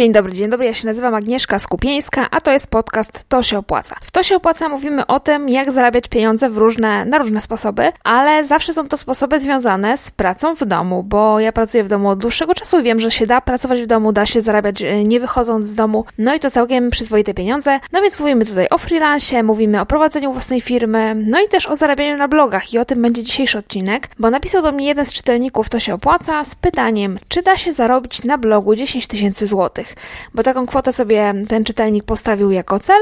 Dzień dobry, dzień dobry. Ja się nazywam Agnieszka Skupieńska, a to jest podcast To się opłaca. W To się opłaca mówimy o tym, jak zarabiać pieniądze w różne, na różne sposoby, ale zawsze są to sposoby związane z pracą w domu, bo ja pracuję w domu od dłuższego czasu i wiem, że się da pracować w domu, da się zarabiać e, nie wychodząc z domu, no i to całkiem przyzwoite pieniądze. No więc mówimy tutaj o freelancie, mówimy o prowadzeniu własnej firmy, no i też o zarabianiu na blogach i o tym będzie dzisiejszy odcinek, bo napisał do mnie jeden z czytelników To się opłaca z pytaniem, czy da się zarobić na blogu 10 tysięcy złotych bo taką kwotę sobie ten czytelnik postawił jako cel.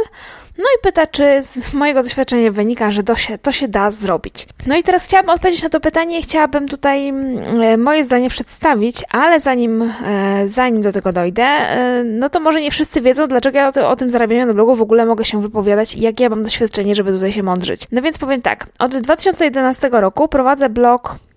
No i pyta, czy z mojego doświadczenia wynika, że to się, to się da zrobić. No i teraz chciałabym odpowiedzieć na to pytanie, chciałabym tutaj mm, moje zdanie przedstawić, ale zanim, e, zanim do tego dojdę, e, no to może nie wszyscy wiedzą, dlaczego ja o, tym zarabianiu na blogu w ogóle mogę się wypowiadać i jakie ja mam doświadczenie, żeby tutaj się mądrzyć. No więc powiem tak, od 2011 roku prowadzę blog E,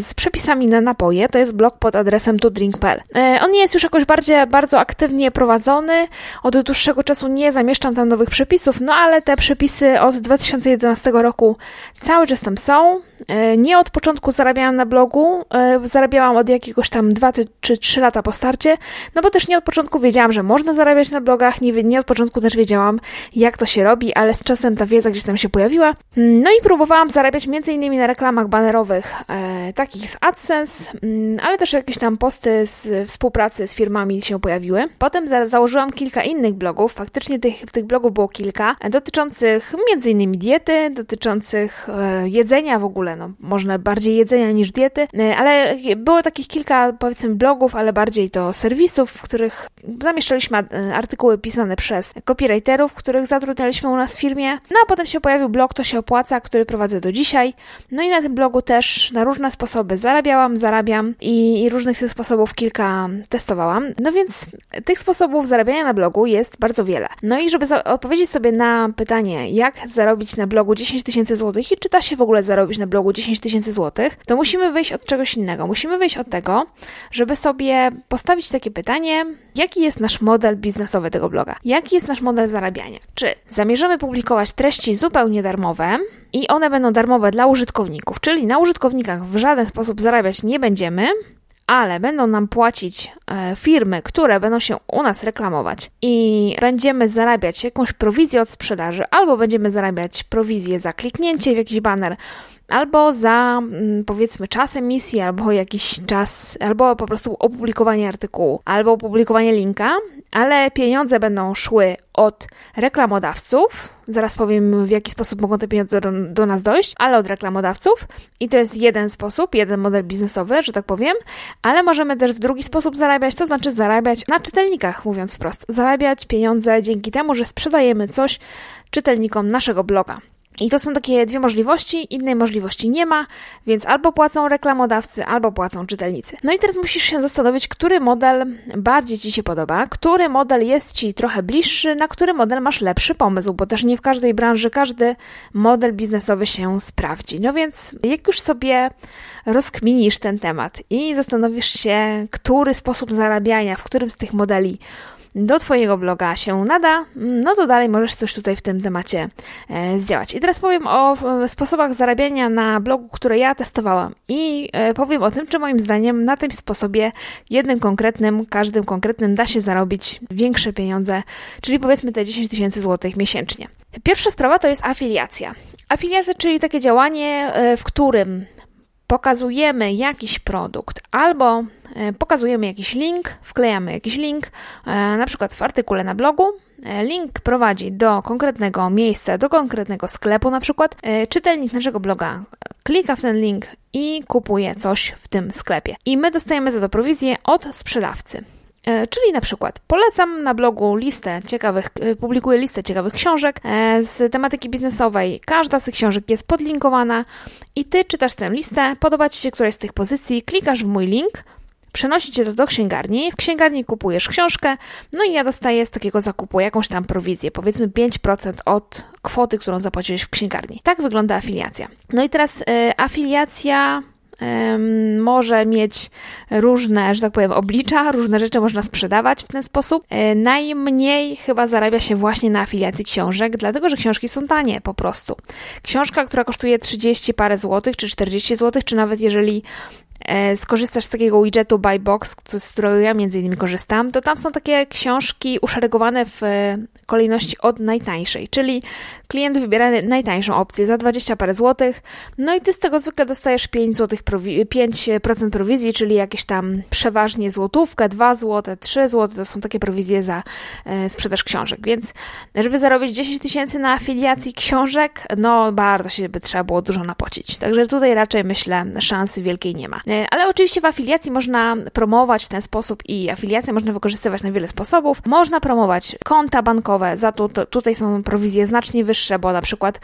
z przepisami na napoje. To jest blog pod adresem tudrink.pl. E, on nie jest już jakoś bardziej, bardzo aktywnie prowadzony. Od dłuższego czasu nie zamieszczam tam nowych przepisów, no ale te przepisy od 2011 roku cały czas tam są. E, nie od początku zarabiałam na blogu, zarabiałam od jakiegoś tam 2 czy 3 lata po starcie, no bo też nie od początku wiedziałam, że można zarabiać na blogach, nie, nie od początku też wiedziałam, jak to się robi, ale z czasem ta wiedza gdzieś tam się pojawiła. No i próbowałam zarabiać m.in. na reklamach banerowych takich z AdSense, mm, ale też jakieś tam posty z współpracy z firmami się pojawiły. Potem za założyłam kilka innych blogów, faktycznie tych, tych blogów było kilka, dotyczących m.in. diety, dotyczących e, jedzenia w ogóle, no można bardziej jedzenia niż diety, e, ale było takich kilka powiedzmy blogów, ale bardziej to serwisów, w których zamieszczaliśmy e, artykuły pisane przez copywriterów, których zatrudnialiśmy u nas w firmie. No a potem się pojawił blog To się opłaca, który prowadzę do dzisiaj. No i na tym blogu też na różne sposoby zarabiałam, zarabiam i, i różnych tych sposobów kilka testowałam. No więc tych sposobów zarabiania na blogu jest bardzo wiele. No i żeby odpowiedzieć sobie na pytanie, jak zarobić na blogu 10 tysięcy złotych i czy da się w ogóle zarobić na blogu 10 tysięcy złotych, to musimy wyjść od czegoś innego. Musimy wyjść od tego, żeby sobie postawić takie pytanie, jaki jest nasz model biznesowy tego bloga? Jaki jest nasz model zarabiania? Czy zamierzamy publikować treści zupełnie darmowe, i one będą darmowe dla użytkowników, czyli na użytkownikach w żaden sposób zarabiać nie będziemy, ale będą nam płacić e, firmy, które będą się u nas reklamować. I będziemy zarabiać jakąś prowizję od sprzedaży, albo będziemy zarabiać prowizję za kliknięcie w jakiś banner, albo za mm, powiedzmy czas emisji, albo jakiś czas, albo po prostu opublikowanie artykułu, albo opublikowanie linka, ale pieniądze będą szły od reklamodawców. Zaraz powiem, w jaki sposób mogą te pieniądze do, do, nas dojść, ale od reklamodawców. I to jest jeden sposób, jeden model biznesowy, że tak powiem, ale możemy też w drugi sposób zarabiać, to znaczy zarabiać na czytelnikach, mówiąc wprost. Zarabiać pieniądze dzięki temu, że sprzedajemy coś czytelnikom naszego bloga. I to są takie dwie możliwości, innej możliwości nie ma, więc albo płacą reklamodawcy, albo płacą czytelnicy. No i teraz musisz się zastanowić, który model bardziej Ci się podoba, który model jest Ci trochę bliższy, na który model masz lepszy pomysł, bo też nie w każdej branży każdy model biznesowy się sprawdzi. No więc jak już sobie rozkminisz ten temat i zastanowisz się, który sposób zarabiania, w którym z tych modeli do Twojego bloga się nada, no to dalej możesz coś tutaj w tym temacie e, zdziałać. I teraz powiem o sposobach zarabiania na blogu, które ja testowałam i e, powiem o tym, czy moim zdaniem na tym sposobie jednym konkretnym, każdym konkretnym da się zarobić większe pieniądze, czyli powiedzmy te 10 tysięcy złotych miesięcznie. Pierwsza sprawa to jest afiliacja. Afiliacja, czyli takie działanie, e, w którym pokazujemy jakiś produkt albo e, pokazujemy jakiś link, wklejamy jakiś link, e, na przykład w artykule na blogu. E, link prowadzi do konkretnego miejsca, do konkretnego sklepu, na przykład. Czytelnik naszego bloga klika w ten link i kupuje coś w tym sklepie. I my dostajemy za to prowizję od sprzedawcy. E, czyli na przykład polecam na blogu listę ciekawych, e, publikuję listę ciekawych książek e, z tematyki biznesowej. Każda z tych książek jest podlinkowana i ty czytasz tę listę, podoba ci się któraś z tych pozycji, klikasz w mój link, przenosi cię to do księgarni, w księgarni kupujesz książkę, no i ja dostaję z takiego zakupu jakąś tam prowizję, powiedzmy 5% od kwoty, którą zapłaciłeś w księgarni. Tak wygląda afiliacja. No i teraz y, afiliacja może mieć różne, że tak powiem, oblicza, różne rzeczy można sprzedawać w ten sposób. E, najmniej chyba zarabia się właśnie na afiliacji książek, dlatego że książki są tanie po prostu. Książka, która kosztuje 30 parę złotych, czy 40 złotych, czy nawet jeżeli skorzystasz z takiego widgetu Buy Box, z którego ja między innymi korzystam, to tam są takie książki uszeregowane w e, kolejności od najtańszej, czyli klient wybiera najtańszą opcję za 20 parę złotych, no i ty z tego zwykle dostajesz 5 złotych prowi 5% prowizji, czyli jakieś tam przeważnie złotówkę, 2 złote, 3 złote, to są takie prowizje za e, sprzedaż książek, więc żeby zarobić 10 tysięcy na afiliacji książek, no bardzo się by trzeba było dużo napocić, także tutaj raczej myślę szansy wielkiej nie ma. E, ale oczywiście w afiliacji można promować w ten sposób i afiliację można wykorzystywać na wiele sposobów. Można promować konta bankowe, za to, tutaj są prowizje znacznie wyższe, bo na przykład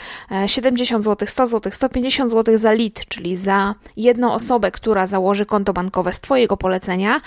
70 zł, 100 zł, 150 zł za lit, czyli za jedną osobę, która założy konto bankowe z Twojego polecenia.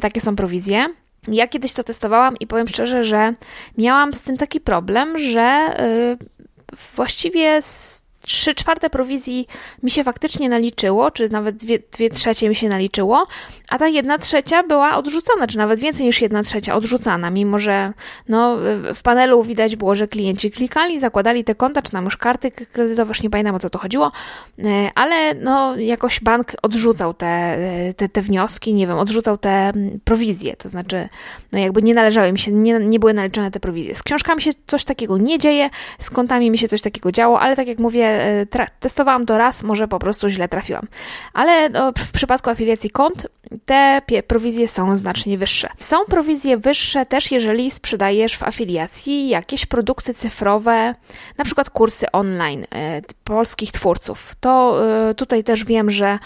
Takie są prowizje. Ja kiedyś to testowałam i powiem szczerze, że miałam z tym taki problem, że y, właściwie z 3 czwarte prowizji mi się faktycznie naliczyło, czy nawet 2, 2 trzecie mi się naliczyło, a ta 1 trzecia była odrzucona, czy nawet więcej niż 1 trzecia odrzucana, mimo że no, w panelu widać było, że klienci klikali, zakładali te konta, czy tam już karty kredytowe, już nie pamiętam o co to chodziło, e, ale no, jakoś bank odrzucał te, te, te wnioski, nie wiem, odrzucał te mm, prowizje, to znaczy no jakby nie należały mi się, nie, nie były naliczone te prowizje. Z książkami się coś takiego nie dzieje, z kontami mi się coś takiego działo, ale tak jak mówię, E, testowałam to raz, może po prostu źle trafiłam. Ale no, w przypadku afiliacji kont te prowizje są znacznie wyższe. Są prowizje wyższe też, jeżeli sprzedajesz w afiliacji jakieś produkty cyfrowe, na przykład kursy online e, polskich twórców. To e, tutaj też wiem, że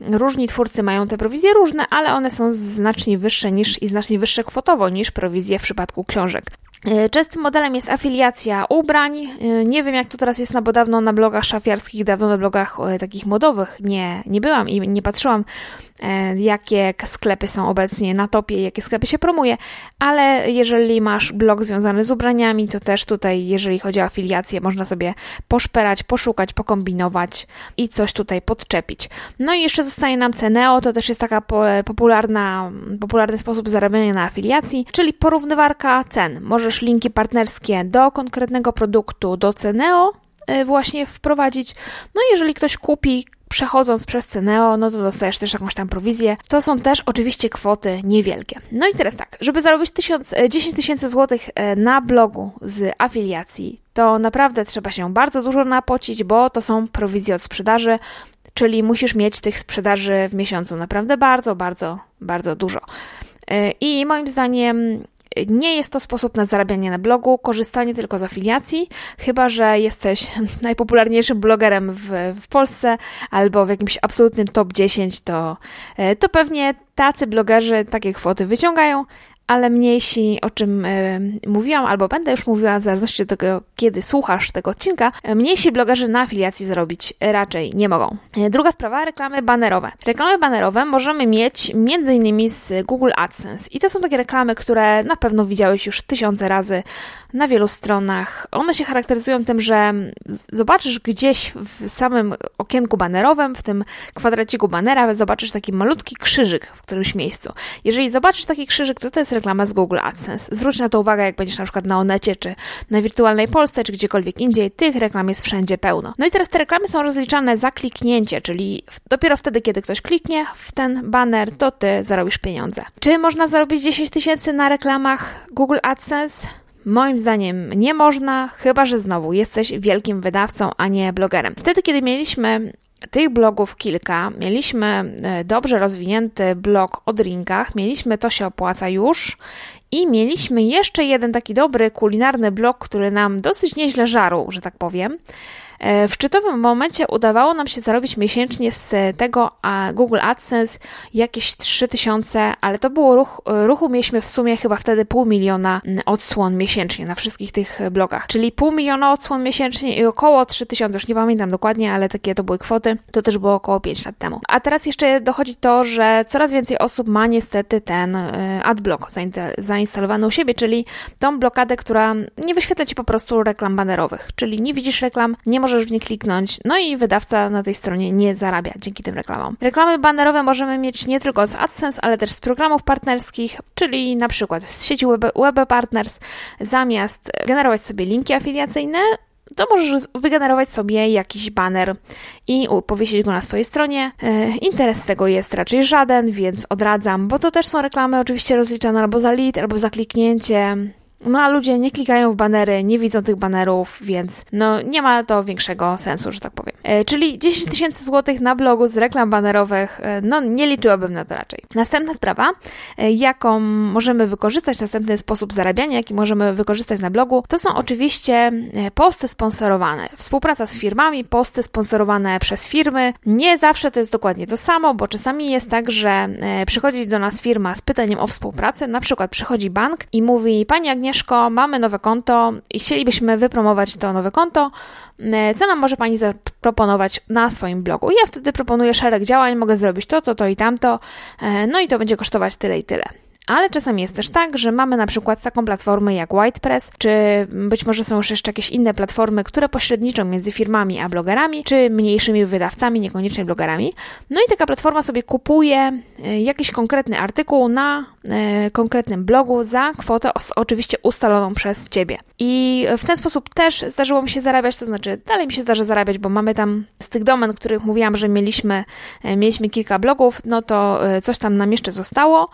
Różni twórcy mają te prowizje różne, ale one są znacznie wyższe niż i znacznie wyższe kwotowo niż prowizje w przypadku książek. E, częstym modelem jest afiliacja ubrań. E, nie wiem, jak to teraz jest, na, bo dawno na blogach szafiarskich, dawno na blogach e, takich modowych nie, nie byłam i nie patrzyłam, jakie sklepy są obecnie na topie, jakie sklepy się promuje, ale jeżeli masz blog związany z ubraniami, to też tutaj, jeżeli chodzi o afiliację, można sobie poszperać, poszukać, pokombinować i coś tutaj podczepić. No i jeszcze zostaje nam Ceneo, to też jest taka popularna, popularny sposób zarabiania na afiliacji, czyli porównywarka cen. Możesz linki partnerskie do konkretnego produktu, do Ceneo y, właśnie wprowadzić. No jeżeli ktoś kupi przechodząc przez Ceneo, no to dostajesz też jakąś tam prowizję. To są też oczywiście kwoty niewielkie. No i teraz tak, żeby zarobić 1000, 10 y, tysięcy złotych y, na blogu z afiliacji, to naprawdę trzeba się bardzo dużo napocić, bo to są prowizje od sprzedaży, czyli musisz mieć tych sprzedaży w miesiącu naprawdę bardzo, bardzo, bardzo dużo. I moim zdaniem nie jest to sposób na zarabianie na blogu, korzystanie tylko z afiliacji, chyba że jesteś najpopularniejszym blogerem w, w Polsce albo w jakimś absolutnym top 10, to, e, to pewnie tacy blogerzy takie kwoty wyciągają, ale mniejsi, o czym y, mówiłam, albo będę już mówiła, w zależności od tego, kiedy słuchasz tego odcinka, e, mniejsi blogerzy na afiliacji zarobić raczej nie mogą. E, druga sprawa, reklamy banerowe. Reklamy banerowe możemy mieć m.in. z Google AdSense i to są takie reklamy, które na pewno widziałeś już tysiące razy na wielu stronach. One się charakteryzują tym, że zobaczysz gdzieś w samym okienku banerowym, w tym kwadraciku banera, zobaczysz taki malutki krzyżyk w którymś miejscu. Jeżeli zobaczysz taki krzyżyk, to to jest reklama z Google AdSense. Zwróć na to uwagę, jak będziesz na przykład na Onecie, czy na Wirtualnej Polsce, czy gdziekolwiek indziej, tych reklam jest wszędzie pełno. No i teraz te reklamy są rozliczane za kliknięcie, czyli dopiero wtedy, kiedy ktoś kliknie w ten banner, to ty zarobisz pieniądze. Czy można zarobić 10 tysięcy na reklamach Google AdSense? Moim zdaniem nie można, chyba że znowu jesteś wielkim wydawcą, a nie blogerem. Wtedy, kiedy mieliśmy tych blogów kilka. Mieliśmy e, dobrze rozwinięty blog o drinkach, mieliśmy To się opłaca już i mieliśmy jeszcze jeden taki dobry kulinarny blog, który nam dosyć nieźle żarł, że tak powiem. E, w szczytowym momencie udawało nam się zarobić miesięcznie z tego Google AdSense jakieś 3000, ale to było ruch, ruchu mieliśmy w sumie chyba wtedy pół miliona odsłon miesięcznie na wszystkich tych blogach, czyli pół miliona odsłon miesięcznie i około 3000, już nie pamiętam dokładnie, ale takie to były kwoty, to też było około 5 lat temu. A teraz jeszcze dochodzi to, że coraz więcej osób ma niestety ten e, adblock zainstalowany u siebie, czyli tą blokadę, która nie wyświetla Ci po prostu reklam banerowych, czyli nie widzisz reklam, nie w nie kliknąć, no i wydawca na tej stronie nie zarabia dzięki tym reklamom. Reklamy banerowe możemy mieć nie tylko z AdSense, ale też z programów partnerskich, czyli na przykład z sieci Web, Web Partners, zamiast generować sobie linki afiliacyjne, to możesz wygenerować sobie jakiś banner i powiesić go na swojej stronie. E, interes tego jest raczej żaden, więc odradzam, bo to też są reklamy oczywiście rozliczane albo za lead, albo za kliknięcie. No a ludzie nie klikają w banery, nie widzą tych banerów, więc no nie ma to większego sensu, że tak powiem. E, czyli 10 tysięcy złotych na blogu z reklam banerowych, e, no nie liczyłabym na to raczej. Następna sprawa, e, jaką możemy wykorzystać, następny sposób zarabiania, jaki możemy wykorzystać na blogu, to są oczywiście e, posty sponsorowane. Współpraca z firmami, posty sponsorowane przez firmy. Nie zawsze to jest dokładnie to samo, bo czasami jest tak, że e, przychodzi do nas firma z pytaniem o współpracę, na przykład przychodzi bank i mówi, Pani Agnieszko, mamy nowe konto i chcielibyśmy wypromować to nowe konto. E, co nam może Pani zaproponować na swoim blogu? I ja wtedy proponuję szereg działań, mogę zrobić to, to, to i tamto, e, no i to będzie kosztować tyle i tyle. Ale czasami jest też tak, że mamy na przykład taką platformę jak WhitePress, czy być może są już jeszcze jakieś inne platformy, które pośredniczą między firmami a blogerami, czy mniejszymi wydawcami, niekoniecznie blogerami. No i taka platforma sobie kupuje e, jakiś konkretny artykuł na e, konkretnym blogu za kwotę oczywiście ustaloną przez Ciebie. I w ten sposób też zdarzyło mi się zarabiać, to znaczy dalej mi się zdarza zarabiać, bo mamy tam z tych domen, których mówiłam, że mieliśmy, e, mieliśmy kilka blogów, no to coś tam nam jeszcze zostało.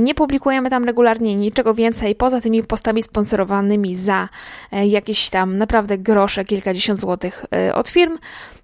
Nie publikujemy tam regularnie niczego więcej poza tymi postami sponsorowanymi za e, jakieś tam naprawdę grosze, kilkadziesiąt złotych e, od firm.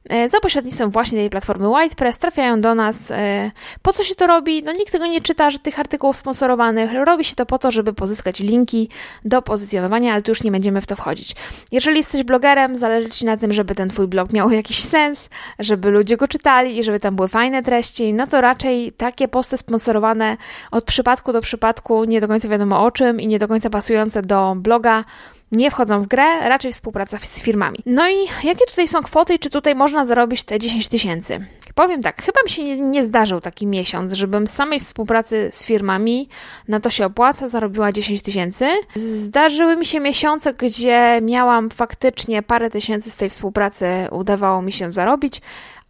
E, za pośrednictwem właśnie tej platformy WhitePress trafiają do nas. E, po co się to robi? No nikt tego nie czyta, że tych artykułów sponsorowanych. Robi się to po to, żeby pozyskać linki do pozycjonowania, ale tu już nie będziemy w to wchodzić. Jeżeli jesteś blogerem, zależy Ci na tym, żeby ten Twój blog miał jakiś sens, żeby ludzie go czytali i żeby tam były fajne treści, no to raczej takie posty sponsorowane od przypadku do przypadku, nie do końca wiadomo o czym i nie do końca pasujące do bloga, nie wchodzą w grę, raczej współpraca z firmami. No i jakie tutaj są kwoty i czy tutaj można zarobić te 10 tysięcy? Powiem tak, chyba mi się nie, nie zdarzył taki miesiąc, żebym z samej współpracy z firmami, na to się opłaca, zarobiła 10 tysięcy. Zdarzyły mi się miesiące, gdzie miałam faktycznie parę tysięcy z tej współpracy, udawało mi się zarobić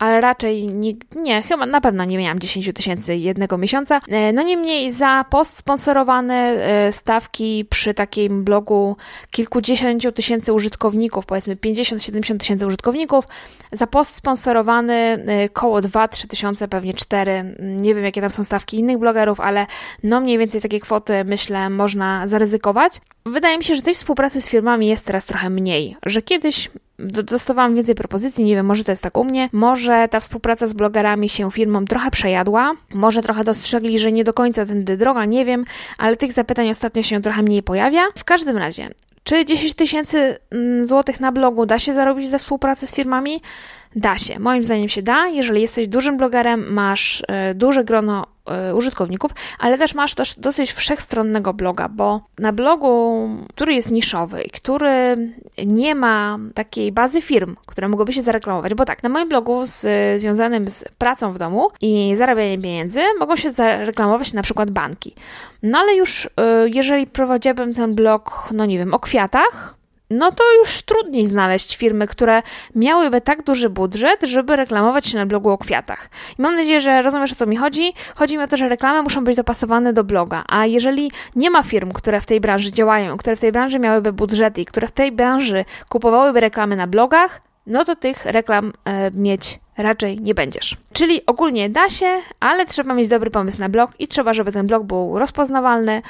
ale raczej nie, nie, chyba na pewno nie miałam 10 tysięcy jednego miesiąca. E, no niemniej za post sponsorowane e, stawki przy takim blogu kilkudziesięciu tysięcy użytkowników, powiedzmy 50-70 tysięcy użytkowników, za post sponsorowany e, koło 2-3 tysiące, pewnie 4. Nie wiem, jakie tam są stawki innych blogerów, ale no mniej więcej takie kwoty myślę można zaryzykować. Wydaje mi się, że tej współpracy z firmami jest teraz trochę mniej, że kiedyś dostawałam więcej propozycji, nie wiem, może to jest tak u mnie, może ta współpraca z blogerami się firmom trochę przejadła, może trochę dostrzegli, że nie do końca tędy droga, nie wiem, ale tych zapytań ostatnio się trochę mniej pojawia. W każdym razie, czy 10 tysięcy mm, złotych na blogu da się zarobić za współpracę z firmami? Da się. Moim zdaniem się da. Jeżeli jesteś dużym blogerem, masz y, duże grono y, użytkowników, ale też masz też dosyć wszechstronnego bloga, bo na blogu, który jest niszowy i który nie ma takiej bazy firm, które mogłyby się zareklamować, bo tak, na moim blogu z, związanym z pracą w domu i zarabianiem pieniędzy mogą się zareklamować na przykład banki. No ale już y, jeżeli prowadziłabym ten blog, no nie wiem, o kwiatach, no to już trudniej znaleźć firmy, które miałyby tak duży budżet, żeby reklamować się na blogu o kwiatach. I mam nadzieję, że rozumiesz o co mi chodzi. Chodzi mi o to, że reklamy muszą być dopasowane do bloga, a jeżeli nie ma firm, które w tej branży działają, które w tej branży miałyby budżety i które w tej branży kupowałyby reklamy na blogach, no to tych reklam e, mieć raczej nie będziesz. Czyli ogólnie da się, ale trzeba mieć dobry pomysł na blog i trzeba, żeby ten blog był rozpoznawalny,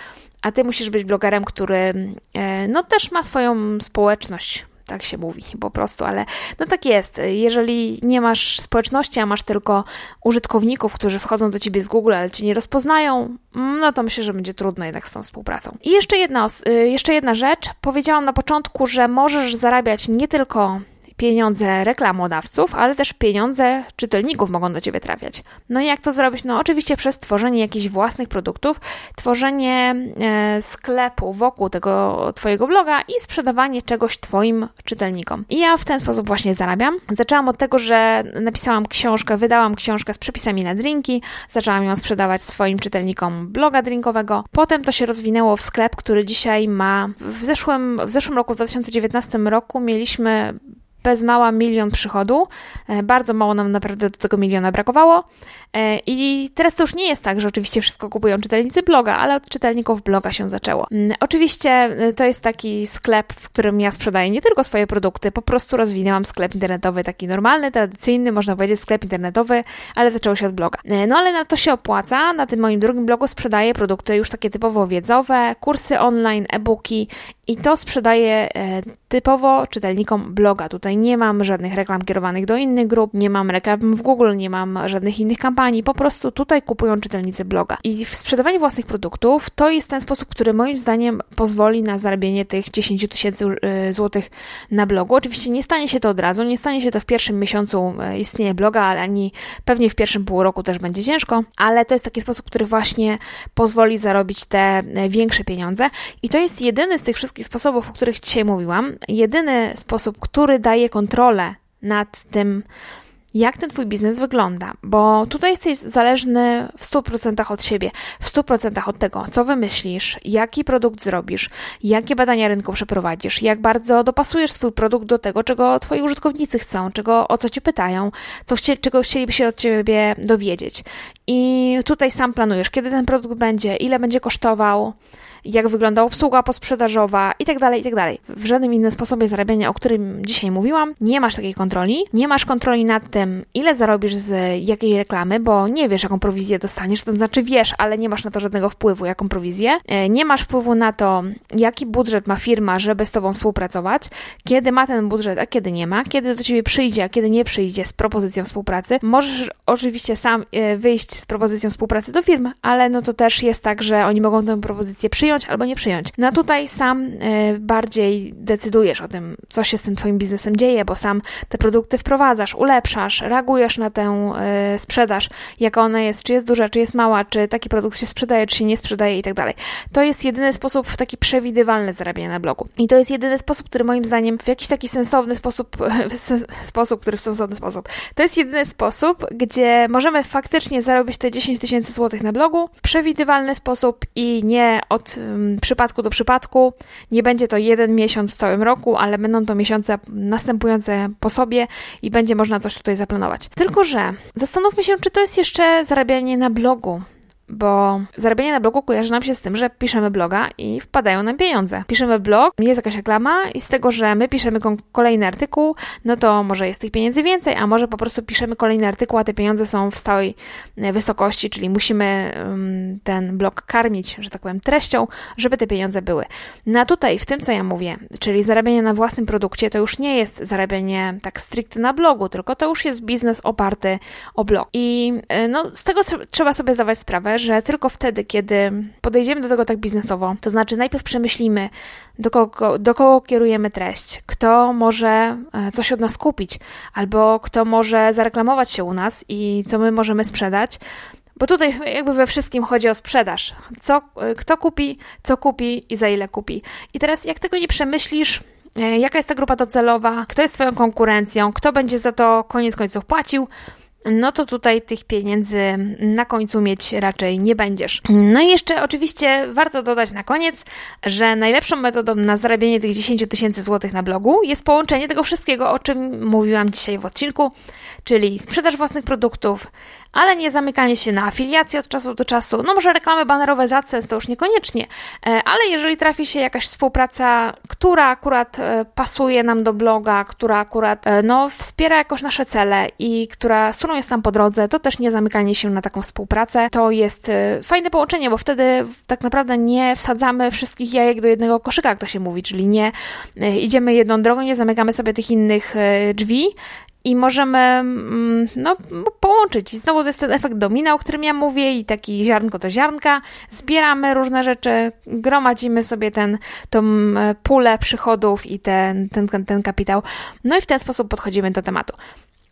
a ty musisz być blogerem, który e, no też ma swoją społeczność. Tak się mówi po prostu, ale no tak jest. Jeżeli nie masz społeczności, a masz tylko użytkowników, którzy wchodzą do ciebie z Google, ale cię nie rozpoznają, no to myślę, że będzie trudno jednak z tą współpracą. I jeszcze jedna, e, jeszcze jedna rzecz. Powiedziałam na początku, że możesz zarabiać nie tylko pieniądze reklamodawców, ale też pieniądze czytelników mogą do Ciebie trafiać. No i jak to zrobić? No oczywiście przez tworzenie jakichś własnych produktów, tworzenie e, sklepu wokół tego Twojego bloga i sprzedawanie czegoś Twoim czytelnikom. I ja w ten sposób właśnie zarabiam. Zaczęłam od tego, że napisałam książkę, wydałam książkę z przepisami na drinki, zaczęłam ją sprzedawać swoim czytelnikom bloga drinkowego. Potem to się rozwinęło w sklep, który dzisiaj ma w zeszłym, w zeszłym roku, w 2019 roku mieliśmy bez mała milion przychodu. E, bardzo mało nam naprawdę do tego miliona brakowało. E, I teraz to już nie jest tak, że oczywiście wszystko kupują czytelnicy bloga, ale od czytelników bloga się zaczęło. Mm, oczywiście e, to jest taki sklep, w którym ja sprzedaję nie tylko swoje produkty, po prostu rozwinęłam sklep internetowy, taki normalny, tradycyjny, można powiedzieć sklep internetowy, ale zaczęło się od bloga. No ale na to się opłaca. Na tym moim drugim blogu sprzedaję produkty już takie typowo wiedzowe, kursy online, e-booki i to sprzedaję typowo czytelnikom bloga. Tutaj nie mam żadnych reklam kierowanych do innych grup, nie mam reklam w Google, nie mam żadnych innych kampanii, po prostu tutaj kupują czytelnicy bloga. I w sprzedawaniu własnych produktów to jest ten sposób, który moim zdaniem pozwoli na zarabienie tych 10 tysięcy y, złotych na blogu. Oczywiście nie stanie się to od razu, nie stanie się to w pierwszym miesiącu y, istnienia bloga, ale ani pewnie w pierwszym pół roku też będzie ciężko, ale to jest taki sposób, który właśnie pozwoli zarobić te większe pieniądze. I to jest jedyny z tych wszystkich sposobów, o których dzisiaj mówiłam, jedyny sposób, który daje kontrolę nad tym, jak ten Twój biznes wygląda, bo tutaj jesteś zależny w 100% od siebie, w 100% od tego, co wymyślisz, jaki produkt zrobisz, jakie badania rynku przeprowadzisz, jak bardzo dopasujesz swój produkt do tego, czego Twoi użytkownicy chcą, czego, o co Cię pytają, co chcie, czego chcieliby się od Ciebie dowiedzieć. I tutaj sam planujesz, kiedy ten produkt będzie, ile będzie kosztował, jak wygląda obsługa posprzedażowa itd., tak itd. Tak w żadnym innym sposobie zarabiania, o którym dzisiaj mówiłam, nie masz takiej kontroli. Nie masz kontroli nad tym, ile zarobisz z jakiej reklamy, bo nie wiesz, jaką prowizję dostaniesz, to znaczy wiesz, ale nie masz na to żadnego wpływu, jaką prowizję. E, nie masz wpływu na to, jaki budżet ma firma, żeby z tobą współpracować, kiedy ma ten budżet, a kiedy nie ma, kiedy do ciebie przyjdzie, a kiedy nie przyjdzie z propozycją współpracy. Możesz oczywiście sam e, z propozycją współpracy do firmy, ale no to też jest tak, że oni mogą tę propozycję przyjąć albo nie przyjąć. No tutaj sam y, bardziej decydujesz o tym, co się z tym Twoim biznesem dzieje, bo sam te produkty wprowadzasz, ulepszasz, reagujesz na tę y, sprzedaż, jaka ona jest, czy jest duża, czy jest mała, czy taki produkt się sprzedaje, czy się nie sprzedaje i tak dalej. To jest jedyny sposób taki przewidywalny zarabiania na blogu. I to jest jedyny sposób, który moim zdaniem w jakiś taki sensowny sposób, sposób, który w sensowny sposób, to jest jedyny sposób, gdzie możemy faktycznie zarobić te 10 tysięcy złotych na blogu, przewidywalny sposób i nie od przypadku do przypadku. Nie będzie to jeden miesiąc w całym roku, ale będą to miesiące następujące po sobie i będzie można coś tutaj zaplanować. Tylko, że zastanówmy się, czy to jest jeszcze zarabianie na blogu bo zarabianie na blogu kojarzy nam się z tym, że piszemy bloga i wpadają nam pieniądze. Piszemy blog, jest jakaś reklama i z tego, że my piszemy kolejny artykuł, no to może jest tych pieniędzy więcej, a może po prostu piszemy kolejny artykuł, a te pieniądze są w stałej e, wysokości, czyli musimy ten blog karmić, że tak powiem, treścią, żeby te pieniądze były. No a tutaj, w tym co ja mówię, czyli zarabianie na własnym produkcie, to już nie jest zarabianie tak stricte na blogu, tylko to już jest biznes oparty o blog. I e, no, z tego trzeba sobie zdawać sprawę, że tylko wtedy, kiedy podejdziemy do tego tak biznesowo, to znaczy najpierw przemyślimy, do kogo, do kogo kierujemy treść, kto może e, coś od nas kupić, albo kto może zareklamować się u nas i co my możemy sprzedać, bo tutaj jakby we wszystkim chodzi o sprzedaż. Co, e, kto kupi, co kupi i za ile kupi. I teraz jak tego nie przemyślisz, e, jaka jest ta grupa docelowa, kto jest Twoją konkurencją, kto będzie za to koniec końców płacił, no to tutaj tych pieniędzy na końcu mieć raczej nie będziesz. No i jeszcze oczywiście warto dodać na koniec, że najlepszą metodą na zarabianie tych 10 tysięcy złotych na blogu jest połączenie tego wszystkiego, o czym mówiłam dzisiaj w odcinku, czyli sprzedaż własnych produktów, ale nie zamykanie się na afiliację od czasu do czasu. No może reklamy banerowe za AdSense to już niekoniecznie, e, ale jeżeli trafi się jakaś współpraca, która akurat e, pasuje nam do bloga, która akurat e, no, wspiera jakoś nasze cele i która, z którą jest tam po drodze, to też nie zamykanie się na taką współpracę. To jest fajne połączenie, bo wtedy tak naprawdę nie wsadzamy wszystkich jajek do jednego koszyka, jak to się mówi, czyli nie idziemy jedną drogą, nie zamykamy sobie tych innych drzwi, i możemy mm, no, połączyć. I znowu to jest ten efekt domina, o którym ja mówię, i taki ziarnko to ziarnka. Zbieramy różne rzeczy, gromadzimy sobie ten, tą pulę przychodów i ten, ten, ten kapitał. No i w ten sposób podchodzimy do tematu.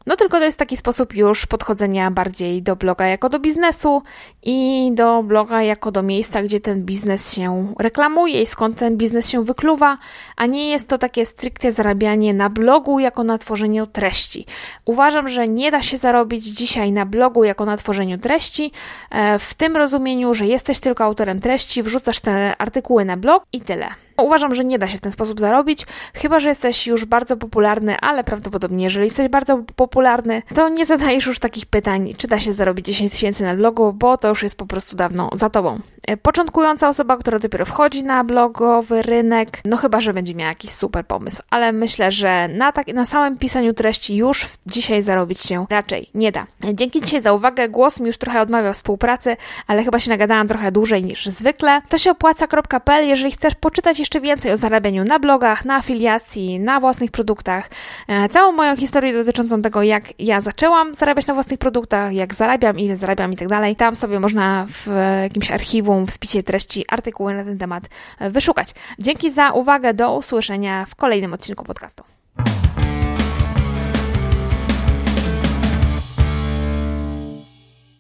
No tylko to jest taki sposób już podchodzenia bardziej do bloga jako do biznesu i do bloga jako do miejsca, gdzie ten biznes się reklamuje i skąd ten biznes się wykluwa, a nie jest to takie stricte zarabianie na blogu jako na tworzeniu treści. Uważam, że nie da się zarobić dzisiaj na blogu jako na tworzeniu treści, e, w tym rozumieniu, że jesteś tylko autorem treści, wrzucasz te artykuły na blog i tyle. Uważam, że nie da się w ten sposób zarobić, chyba że jesteś już bardzo popularny, ale prawdopodobnie, jeżeli jesteś bardzo popularny, to nie zadajesz już takich pytań, czy da się zarobić 10 tysięcy na blogu, bo to już jest po prostu dawno za tobą. E, początkująca osoba, która dopiero wchodzi na blogowy rynek, no chyba, że będzie miała jakiś super pomysł, ale myślę, że na, tak, na samym pisaniu treści już dzisiaj zarobić się raczej nie da. Dzięki dzisiaj za uwagę. Głos mi już trochę odmawia współpracy, ale chyba się nagadałam trochę dłużej niż zwykle. To się opłaca.pl, jeżeli chcesz poczytać jeszcze więcej o zarabianiu na blogach, na afiliacji, na własnych produktach. E, całą moją historię dotyczącą tego, jak ja zaczęłam zarabiać na własnych produktach, jak zarabiam, ile zarabiam i tak dalej. Tam sobie można w jakimś archiwum, w spisie treści artykuły na ten temat wyszukać. Dzięki za uwagę. Do usłyszenia w kolejnym odcinku podcastu.